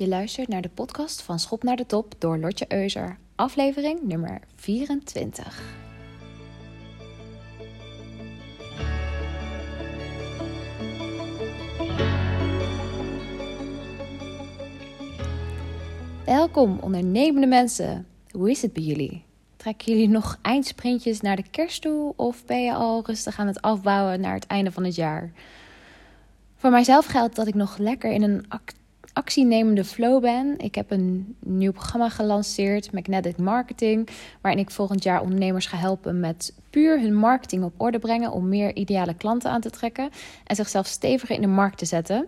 Je luistert naar de podcast van Schop naar de Top door Lotje Euser, aflevering nummer 24. Welkom ondernemende mensen. Hoe is het bij jullie? Trekken jullie nog eindsprintjes naar de kerst toe of ben je al rustig aan het afbouwen naar het einde van het jaar? Voor mijzelf geldt dat ik nog lekker in een actienemende flow ben. Ik heb een nieuw programma gelanceerd, Magnetic Marketing, waarin ik volgend jaar ondernemers ga helpen met puur hun marketing op orde brengen om meer ideale klanten aan te trekken en zichzelf steviger in de markt te zetten.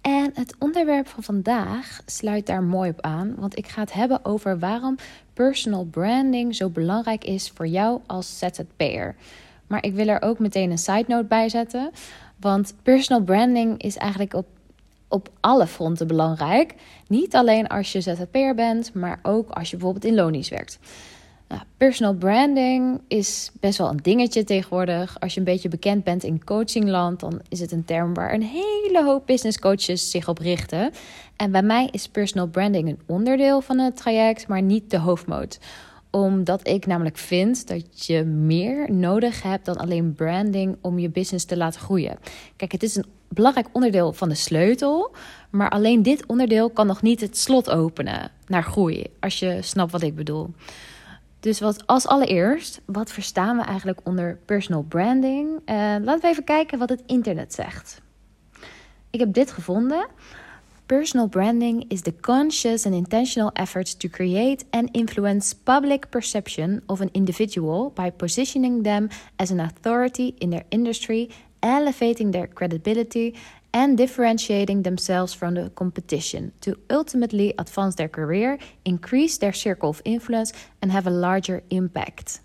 En het onderwerp van vandaag sluit daar mooi op aan, want ik ga het hebben over waarom personal branding zo belangrijk is voor jou als ZZP'er. Maar ik wil er ook meteen een side note bij zetten, want personal branding is eigenlijk op op alle fronten belangrijk. Niet alleen als je ZZP'er bent, maar ook als je bijvoorbeeld in lonies werkt. Nou, personal branding is best wel een dingetje tegenwoordig. Als je een beetje bekend bent in coachingland, dan is het een term waar een hele hoop business coaches zich op richten. En bij mij is personal branding een onderdeel van het traject, maar niet de hoofdmoot omdat ik namelijk vind dat je meer nodig hebt dan alleen branding om je business te laten groeien. Kijk, het is een belangrijk onderdeel van de sleutel, maar alleen dit onderdeel kan nog niet het slot openen naar groei, als je snapt wat ik bedoel. Dus wat, als allereerst, wat verstaan we eigenlijk onder personal branding? Uh, laten we even kijken wat het internet zegt. Ik heb dit gevonden. Personal branding is the conscious and intentional effort to create and influence public perception of an individual by positioning them as an authority in their industry, elevating their credibility, and differentiating themselves from the competition to ultimately advance their career, increase their circle of influence, and have a larger impact.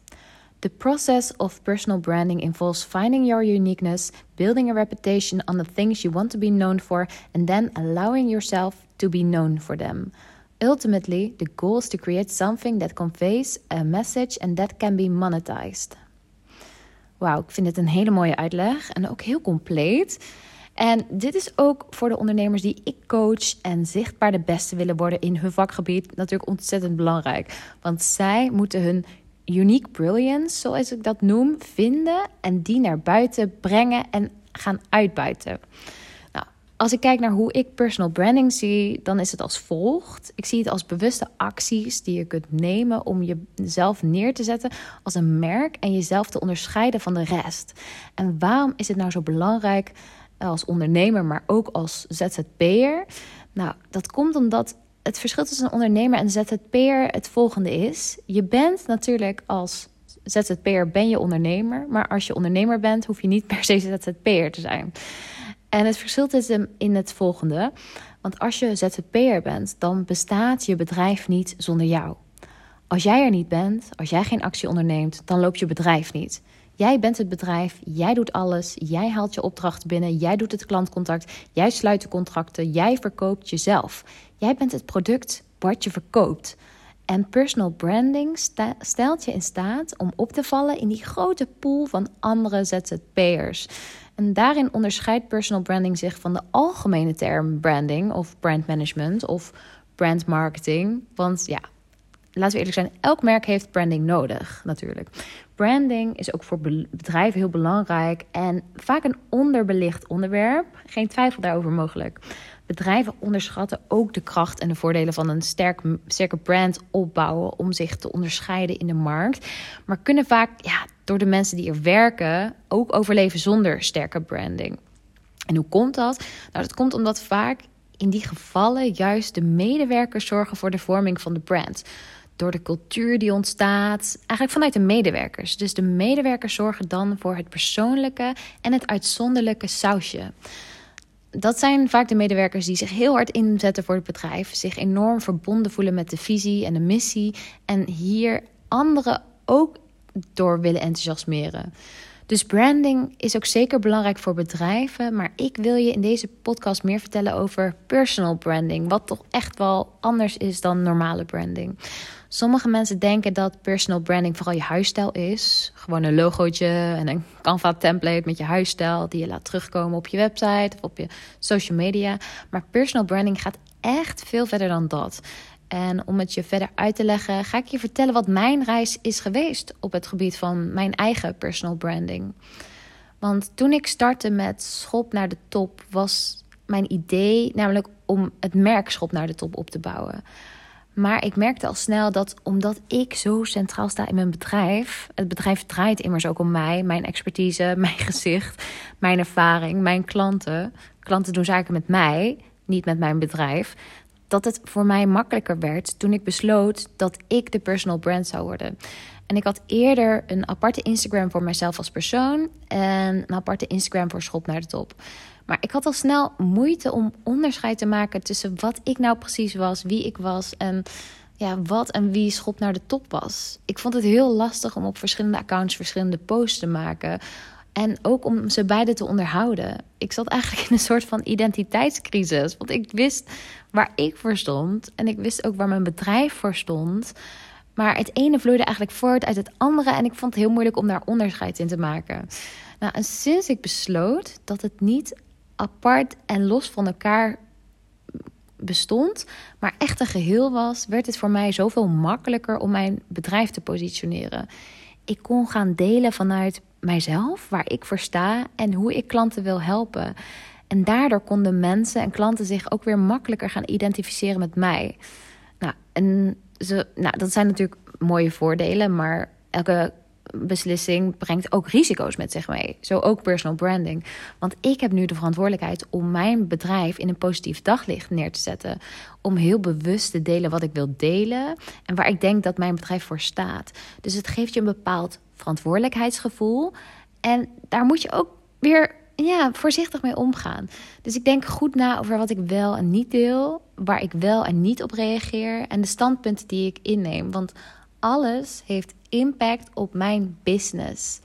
The process of personal branding involves finding your uniqueness, building a reputation on the things you want to be known for, and then allowing yourself to be known for them. Ultimately, the goal is to create something that conveys a message and that can be monetized. Wauw, ik vind het een hele mooie uitleg en ook heel compleet. En dit is ook voor de ondernemers die ik coach en zichtbaar de beste willen worden in hun vakgebied natuurlijk ontzettend belangrijk. Want zij moeten hun unique brilliance, zoals ik dat noem, vinden en die naar buiten brengen en gaan uitbuiten. Als ik kijk naar hoe ik personal branding zie, dan is het als volgt. Ik zie het als bewuste acties die je kunt nemen om jezelf neer te zetten als een merk en jezelf te onderscheiden van de rest. En waarom is het nou zo belangrijk als ondernemer, maar ook als ZZP'er? Nou, dat komt omdat het verschil tussen een ondernemer en ZZP'er het volgende is. Je bent natuurlijk als ZZP'er ben je ondernemer. Maar als je ondernemer bent, hoef je niet per se ZZP'er te zijn. En het verschil is in het volgende. Want als je ZZP'er bent, dan bestaat je bedrijf niet zonder jou. Als jij er niet bent, als jij geen actie onderneemt, dan loopt je bedrijf niet. Jij bent het bedrijf, jij doet alles, jij haalt je opdrachten binnen, jij doet het klantcontact, jij sluit de contracten, jij verkoopt jezelf. Jij bent het product wat je verkoopt. En personal branding stelt je in staat om op te vallen in die grote pool van andere ZZP'ers. En daarin onderscheidt personal branding zich van de algemene term branding of brand management of brand marketing. Want ja, laten we eerlijk zijn, elk merk heeft branding nodig natuurlijk. Branding is ook voor bedrijven heel belangrijk en vaak een onderbelicht onderwerp. Geen twijfel daarover mogelijk. Bedrijven onderschatten ook de kracht en de voordelen van een sterk, sterke brand opbouwen om zich te onderscheiden in de markt. Maar kunnen vaak ja, door de mensen die er werken ook overleven zonder sterke branding. En hoe komt dat? Nou, dat komt omdat vaak in die gevallen juist de medewerkers zorgen voor de vorming van de brand door de cultuur die ontstaat, eigenlijk vanuit de medewerkers. Dus de medewerkers zorgen dan voor het persoonlijke en het uitzonderlijke sausje. Dat zijn vaak de medewerkers die zich heel hard inzetten voor het bedrijf, zich enorm verbonden voelen met de visie en de missie en hier anderen ook door willen enthousiasmeren. Dus branding is ook zeker belangrijk voor bedrijven. Maar ik wil je in deze podcast meer vertellen over personal branding. Wat toch echt wel anders is dan normale branding. Sommige mensen denken dat personal branding vooral je huisstijl is. Gewoon een logootje en een Canva template met je huisstijl die je laat terugkomen op je website of op je social media. Maar personal branding gaat echt veel verder dan dat. En om het je verder uit te leggen, ga ik je vertellen wat mijn reis is geweest op het gebied van mijn eigen personal branding. Want toen ik startte met Schop naar de Top, was mijn idee namelijk om het merk Schop naar de Top op te bouwen. Maar ik merkte al snel dat omdat ik zo centraal sta in mijn bedrijf, het bedrijf draait immers ook om mij, mijn expertise, mijn gezicht, mijn ervaring, mijn klanten. Klanten doen zaken met mij, niet met mijn bedrijf. Dat het voor mij makkelijker werd toen ik besloot dat ik de personal brand zou worden. En ik had eerder een aparte Instagram voor mijzelf als persoon en een aparte Instagram voor Schop naar de Top. Maar ik had al snel moeite om onderscheid te maken tussen wat ik nou precies was, wie ik was en ja, wat en wie schop naar de top was. Ik vond het heel lastig om op verschillende accounts verschillende posts te maken. En ook om ze beide te onderhouden. Ik zat eigenlijk in een soort van identiteitscrisis. Want ik wist waar ik voor stond. En ik wist ook waar mijn bedrijf voor stond. Maar het ene vloeide eigenlijk voort uit het andere. En ik vond het heel moeilijk om daar onderscheid in te maken. Nou, en sinds ik besloot dat het niet apart en los van elkaar bestond, maar echt een geheel was, werd het voor mij zoveel makkelijker om mijn bedrijf te positioneren. Ik kon gaan delen vanuit mijzelf, waar ik voor sta en hoe ik klanten wil helpen. En daardoor konden mensen en klanten zich ook weer makkelijker gaan identificeren met mij. Nou, en ze, nou, dat zijn natuurlijk mooie voordelen, maar elke beslissing brengt ook risico's met zich mee. Zo ook personal branding. Want ik heb nu de verantwoordelijkheid om mijn bedrijf in een positief daglicht neer te zetten. Om heel bewust te delen wat ik wil delen en waar ik denk dat mijn bedrijf voor staat. Dus het geeft je een bepaald verantwoordelijkheidsgevoel. En daar moet je ook weer ja, voorzichtig mee omgaan. Dus ik denk goed na over wat ik wel en niet deel, waar ik wel en niet op reageer en de standpunten die ik inneem. Want alles heeft impact op mijn business.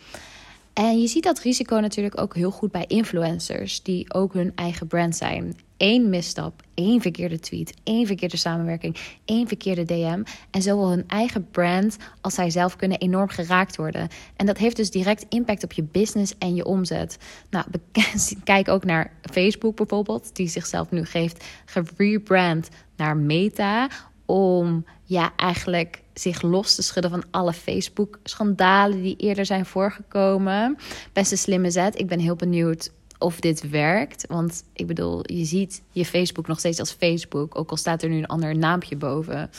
En je ziet dat risico natuurlijk ook heel goed bij influencers die ook hun eigen brand zijn. Eén misstap, één verkeerde tweet, één verkeerde samenwerking, één verkeerde DM. En zowel hun eigen brand als zijzelf kunnen enorm geraakt worden. En dat heeft dus direct impact op je business en je omzet. Nou, kijk ook naar Facebook bijvoorbeeld, die zichzelf nu geeft gerebrand naar Meta om ja, eigenlijk zich los te schudden van alle Facebook-schandalen die eerder zijn voorgekomen. Best een slimme zet. Ik ben heel benieuwd of dit werkt. Want ik bedoel, je ziet je Facebook nog steeds als Facebook, ook al staat er nu een ander naampje boven.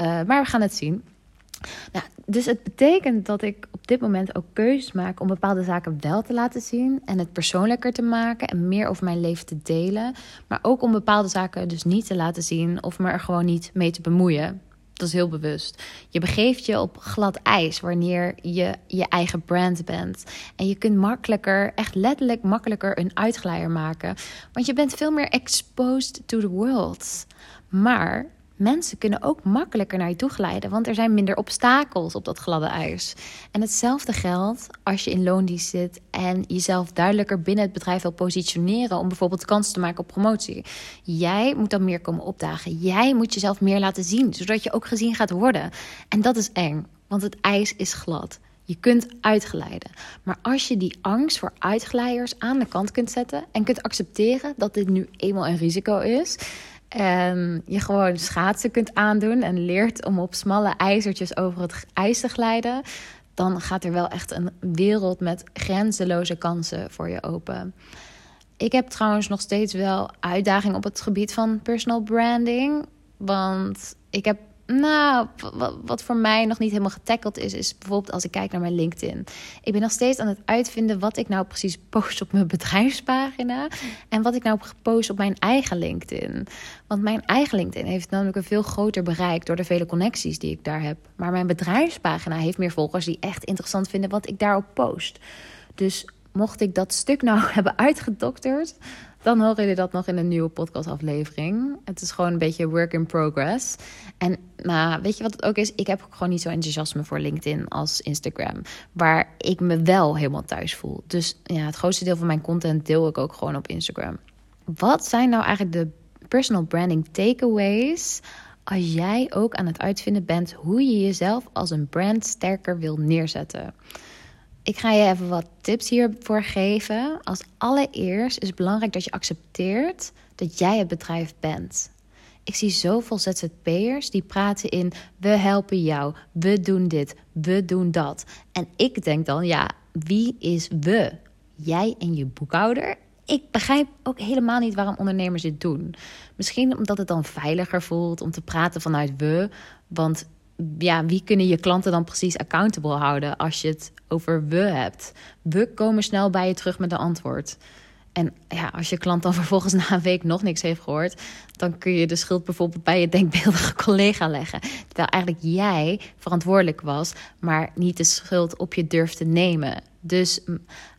Uh, maar we gaan het zien. Nou, dus het betekent dat ik op dit moment ook keuzes maak om bepaalde zaken wel te laten zien en het persoonlijker te maken en meer over mijn leven te delen, maar ook om bepaalde zaken dus niet te laten zien of me er gewoon niet mee te bemoeien. Dat is heel bewust. Je begeeft je op glad ijs wanneer je je eigen brand bent. En je kunt makkelijker, echt letterlijk makkelijker een uitglijer maken. Want je bent veel meer exposed to the world. Maar mensen kunnen ook makkelijker naar je toe glijden, want er zijn minder obstakels op dat gladde ijs. En hetzelfde geldt als je in loondienst zit en jezelf duidelijker binnen het bedrijf wil positioneren om bijvoorbeeld kans te maken op promotie. Jij moet dan meer komen opdagen. Jij moet jezelf meer laten zien, zodat je ook gezien gaat worden. En dat is eng, want het ijs is glad. Je kunt uitglijden. Maar als je die angst voor uitglijders aan de kant kunt zetten en kunt accepteren dat dit nu eenmaal een risico is en je gewoon schaatsen kunt aandoen en leert om op smalle ijzertjes over het ijs te glijden, dan gaat er wel echt een wereld met grenzeloze kansen voor je open. Ik heb trouwens nog steeds wel uitdagingen op het gebied van personal branding. Want ik heb nou, wat voor mij nog niet helemaal getackeld is, is bijvoorbeeld als ik kijk naar mijn LinkedIn. Ik ben nog steeds aan het uitvinden wat ik nou precies post op mijn bedrijfspagina en wat ik nou post op mijn eigen LinkedIn. Want mijn eigen LinkedIn heeft namelijk een veel groter bereik door de vele connecties die ik daar heb. Maar mijn bedrijfspagina heeft meer volgers die echt interessant vinden wat ik daarop post. Dus mocht ik dat stuk nou hebben uitgedokterd, dan horen jullie dat nog in een nieuwe podcastaflevering. Het is gewoon een beetje work in progress. En nou, weet je wat het ook is? Ik heb gewoon niet zo enthousiasme voor LinkedIn als Instagram. Waar ik me wel helemaal thuis voel. Dus ja, het grootste deel van mijn content deel ik ook gewoon op Instagram. Wat zijn nou eigenlijk de personal branding takeaways als jij ook aan het uitvinden bent hoe je jezelf als een brand sterker wil neerzetten? Ik ga je even wat tips hiervoor geven. Als allereerst is het belangrijk dat je accepteert dat jij het bedrijf bent. Ik zie zoveel ZZP'ers die praten in we helpen jou, we doen dit, we doen dat. En ik denk dan, ja, wie is we? Jij en je boekhouder? Ik begrijp ook helemaal niet waarom ondernemers dit doen. Misschien omdat het dan veiliger voelt om te praten vanuit we. Want ja, wie kunnen je klanten dan precies accountable houden als je het over we hebt? We komen snel bij je terug met een antwoord. En ja, als je klant dan vervolgens na een week nog niks heeft gehoord, dan kun je de schuld bijvoorbeeld bij je denkbeeldige collega leggen. Terwijl eigenlijk jij verantwoordelijk was, maar niet de schuld op je durft te nemen. Dus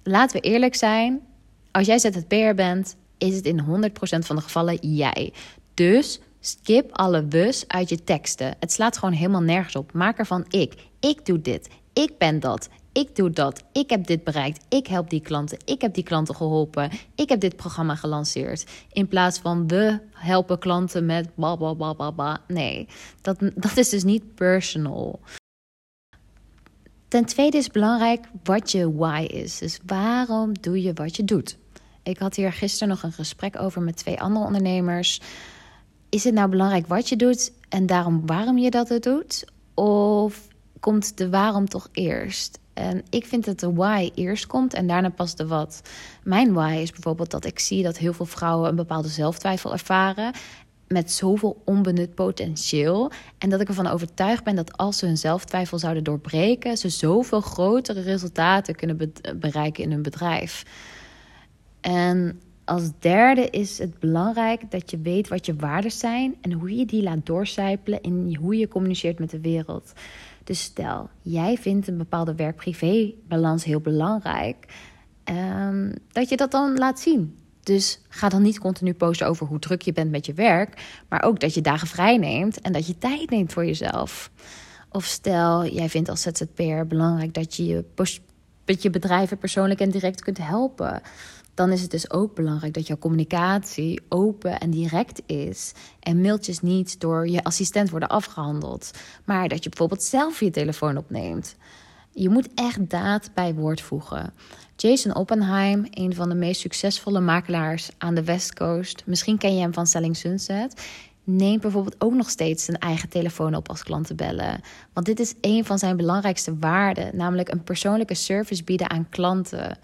laten we eerlijk zijn: als jij ZZP'er bent, is het in 100% van de gevallen jij. Dus skip alle wus uit je teksten. Het slaat gewoon helemaal nergens op. Maak ervan ik. Ik doe dit. Ik ben dat. Ik doe dat. Ik heb dit bereikt. Ik help die klanten. Ik heb die klanten geholpen. Ik heb dit programma gelanceerd. In plaats van we helpen klanten met ba ba ba ba. Nee, dat, dat is dus niet personal. Ten tweede is belangrijk wat je why is. Dus waarom doe je wat je doet? Ik had hier gisteren nog een gesprek over met twee andere ondernemers. Is het nou belangrijk wat je doet en daarom waarom je dat doet? Of komt de waarom toch eerst? En ik vind dat de why eerst komt en daarna pas de wat. Mijn why is bijvoorbeeld dat ik zie dat heel veel vrouwen een bepaalde zelftwijfel ervaren met zoveel onbenut potentieel. En dat ik ervan overtuigd ben dat als ze hun zelftwijfel zouden doorbreken, ze zoveel grotere resultaten kunnen bereiken in hun bedrijf. En als derde is het belangrijk dat je weet wat je waarden zijn en hoe je die laat doorcijpelen in hoe je communiceert met de wereld. Dus stel, jij vindt een bepaalde werk-privé-balans heel belangrijk, um, dat je dat dan laat zien. Dus ga dan niet continu posten over hoe druk je bent met je werk, maar ook dat je dagen vrij neemt en dat je tijd neemt voor jezelf. Of stel, jij vindt als ZZP'er belangrijk dat je je, je bedrijven persoonlijk en direct kunt helpen dan is het dus ook belangrijk dat jouw communicatie open en direct is. En mailtjes niet door je assistent worden afgehandeld. Maar dat je bijvoorbeeld zelf je telefoon opneemt. Je moet echt daad bij woord voegen. Jason Oppenheim, een van de meest succesvolle makelaars aan de West Coast. Misschien ken je hem van Selling Sunset. Neemt bijvoorbeeld ook nog steeds zijn eigen telefoon op als klanten bellen. Want dit is een van zijn belangrijkste waarden, namelijk een persoonlijke service bieden aan klanten.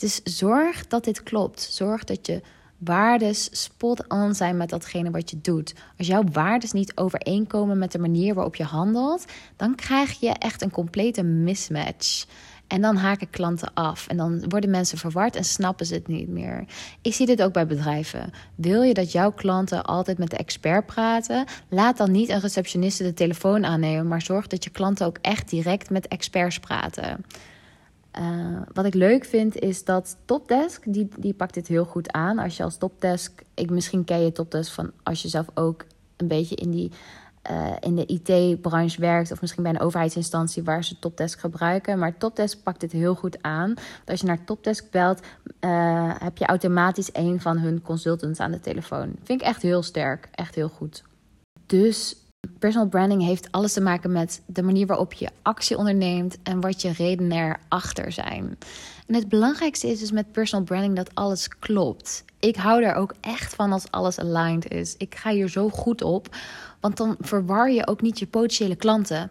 Dus zorg dat dit klopt. Zorg dat je waardes spot on zijn met datgene wat je doet. Als jouw waardes niet overeenkomen met de manier waarop je handelt, dan krijg je echt een complete mismatch. En dan haken klanten af. En dan worden mensen verward en snappen ze het niet meer. Ik zie dit ook bij bedrijven. Wil je dat jouw klanten altijd met de expert praten? Laat dan niet een receptioniste de telefoon aannemen, maar zorg dat je klanten ook echt direct met experts praten. Uh, wat ik leuk vind is dat Topdesk, die, die pakt dit heel goed aan. Als je als Topdesk, ik, misschien ken je Topdesk van als je zelf ook een beetje in, die, uh, in de IT-branche werkt. Of misschien bij een overheidsinstantie waar ze Topdesk gebruiken. Maar Topdesk pakt dit heel goed aan. als je naar Topdesk belt, uh, heb je automatisch een van hun consultants aan de telefoon. Vind ik echt heel sterk, echt heel goed. Dus Personal branding heeft alles te maken met de manier waarop je actie onderneemt en wat je redenen erachter zijn. En het belangrijkste is dus met personal branding dat alles klopt. Ik hou daar ook echt van als alles aligned is. Ik ga hier zo goed op, want dan verwar je ook niet je potentiële klanten.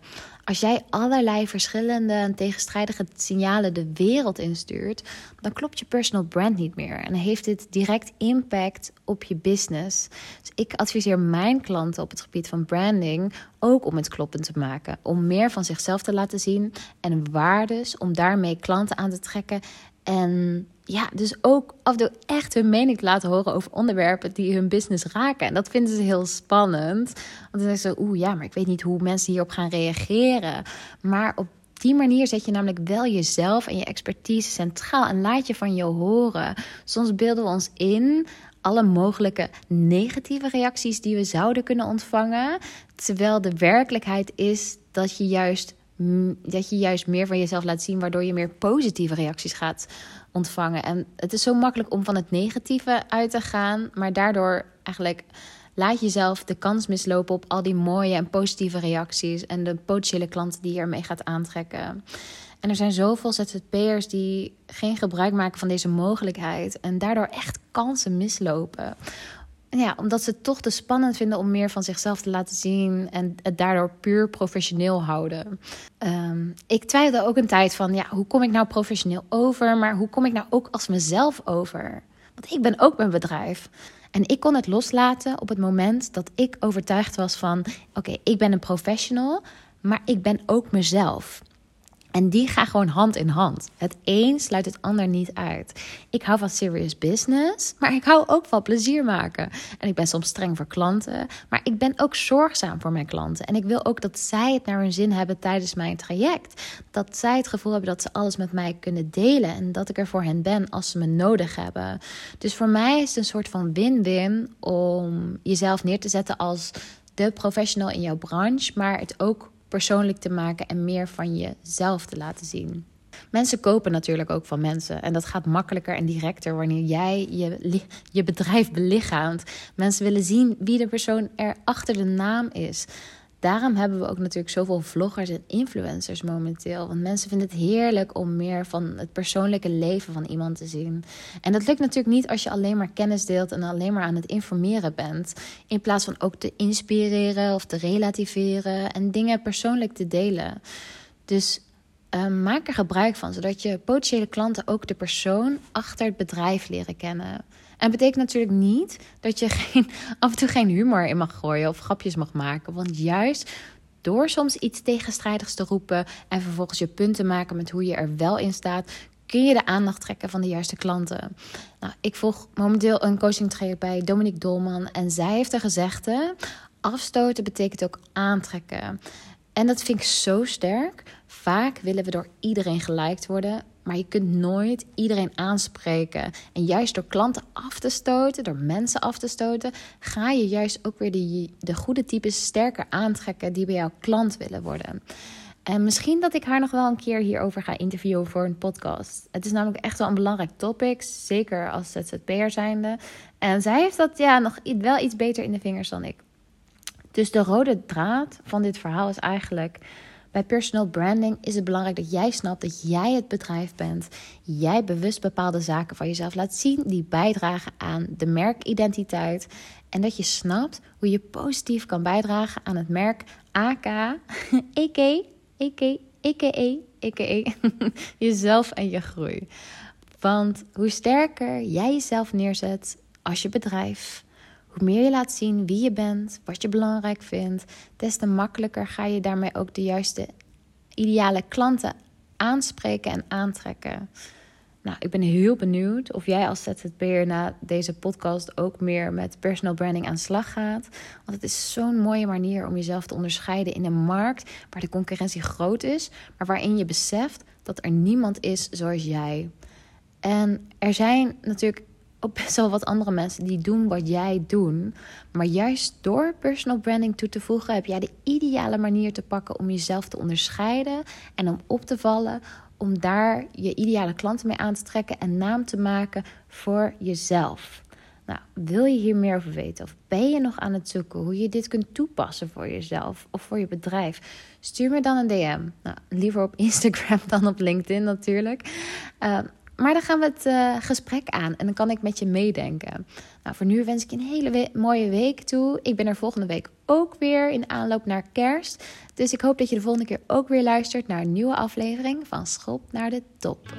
Als jij allerlei verschillende en tegenstrijdige signalen de wereld instuurt, dan klopt je personal brand niet meer. En heeft dit direct impact op je business. Dus ik adviseer mijn klanten op het gebied van branding ook om het kloppend te maken. Om meer van zichzelf te laten zien en waardes om daarmee klanten aan te trekken. En ja, dus ook af en toe echt hun mening te laten horen over onderwerpen die hun business raken. En dat vinden ze heel spannend. Want dan zeggen ze, oeh ja, maar ik weet niet hoe mensen hierop gaan reageren. Maar op die manier zet je namelijk wel jezelf en je expertise centraal en laat je van je horen. Soms beelden we ons in alle mogelijke negatieve reacties die we zouden kunnen ontvangen, terwijl de werkelijkheid is dat je juist dat je juist meer van jezelf laat zien, waardoor je meer positieve reacties gaat ontvangen. En het is zo makkelijk om van het negatieve uit te gaan, maar daardoor eigenlijk laat jezelf de kans mislopen op al die mooie en positieve reacties en de potentiële klanten die je ermee gaat aantrekken. En er zijn zoveel ZZP'ers die geen gebruik maken van deze mogelijkheid en daardoor echt kansen mislopen. Ja, omdat ze het toch te spannend vinden om meer van zichzelf te laten zien en het daardoor puur professioneel houden. Ehm, ik twijfelde ook een tijd van, ja, hoe kom ik nou professioneel over, maar hoe kom ik nou ook als mezelf over? Want ik ben ook mijn bedrijf. En ik kon het loslaten op het moment dat ik overtuigd was van: oké, ik ben een professional, maar ik ben ook mezelf. En die gaan gewoon hand in hand. Het een sluit het ander niet uit. Ik hou van serious business, maar ik hou ook van plezier maken. En ik ben soms streng voor klanten, maar ik ben ook zorgzaam voor mijn klanten. En ik wil ook dat zij het naar hun zin hebben tijdens mijn traject. Dat zij het gevoel hebben dat ze alles met mij kunnen delen en dat ik er voor hen ben als ze me nodig hebben. Dus voor mij is het een soort van win-win om jezelf neer te zetten als de professional in jouw branche, maar het ook persoonlijk te maken en meer van jezelf te laten zien. Mensen kopen natuurlijk ook van mensen. En dat gaat makkelijker en directer wanneer jij je, je bedrijf belichaamt. Mensen willen zien wie de persoon er achter de naam is. Daarom hebben we ook natuurlijk zoveel vloggers en influencers momenteel. Want mensen vinden het heerlijk om meer van het persoonlijke leven van iemand te zien. En dat lukt natuurlijk niet als je alleen maar kennis deelt en alleen maar aan het informeren bent. In plaats van ook te inspireren of te relativeren en dingen persoonlijk te delen. Dus uh, maak er gebruik van, zodat je potentiële klanten ook de persoon achter het bedrijf leren kennen. En betekent natuurlijk niet dat je geen, af en toe geen humor in mag gooien of grapjes mag maken. Want juist door soms iets tegenstrijdigs te roepen en vervolgens je punten maken met hoe je er wel in staat, kun je de aandacht trekken van de juiste klanten. Nou, ik volg momenteel een coaching traject bij Dominique Dolman en zij heeft er gezegde: afstoten betekent ook aantrekken. En dat vind ik zo sterk. Vaak willen we door iedereen geliked worden, maar je kunt nooit iedereen aanspreken. En juist door klanten af te stoten, door mensen af te stoten, ga je juist ook weer de, de goede types sterker aantrekken die bij jouw klant willen worden. En misschien dat ik haar nog wel een keer hierover ga interviewen voor een podcast. Het is namelijk echt wel een belangrijk topic, zeker als ZZP'er zijnde. En zij heeft dat ja, nog wel iets beter in de vingers dan ik. Dus de rode draad van dit verhaal is eigenlijk bij personal branding is het belangrijk dat jij snapt dat jij het bedrijf bent. Jij bewust bepaalde zaken van jezelf laat zien die bijdragen aan de merkidentiteit. En dat je snapt hoe je positief kan bijdragen aan het merk AK, EK, EK, EKE, EKE, jezelf en je groei. Want hoe sterker jij jezelf neerzet als je bedrijf, hoe meer je laat zien wie je bent, wat je belangrijk vindt, des te makkelijker ga je daarmee ook de juiste ideale klanten aanspreken en aantrekken. Nou, ik ben heel benieuwd of jij als ZZP'er na deze podcast ook meer met personal branding aan de slag gaat. Want het is zo'n mooie manier om jezelf te onderscheiden in een markt waar de concurrentie groot is, maar waarin je beseft dat er niemand is zoals jij. En er zijn natuurlijk ook best wel wat andere mensen die doen wat jij doet. Maar juist door personal branding toe te voegen, heb jij de ideale manier te pakken om jezelf te onderscheiden en om op te vallen. Om daar je ideale klanten mee aan te trekken en naam te maken voor jezelf. Nou, wil je hier meer over weten? Of ben je nog aan het zoeken hoe je dit kunt toepassen voor jezelf of voor je bedrijf? Stuur me dan een DM. Nou, liever op Instagram dan op LinkedIn natuurlijk. Uh, maar dan gaan we het uh, gesprek aan en dan kan ik met je meedenken. Nou, voor nu wens ik je een hele mooie week toe. Ik ben er volgende week ook weer in aanloop naar kerst. Dus ik hoop dat je de volgende keer ook weer luistert naar een nieuwe aflevering van Schop naar de Top.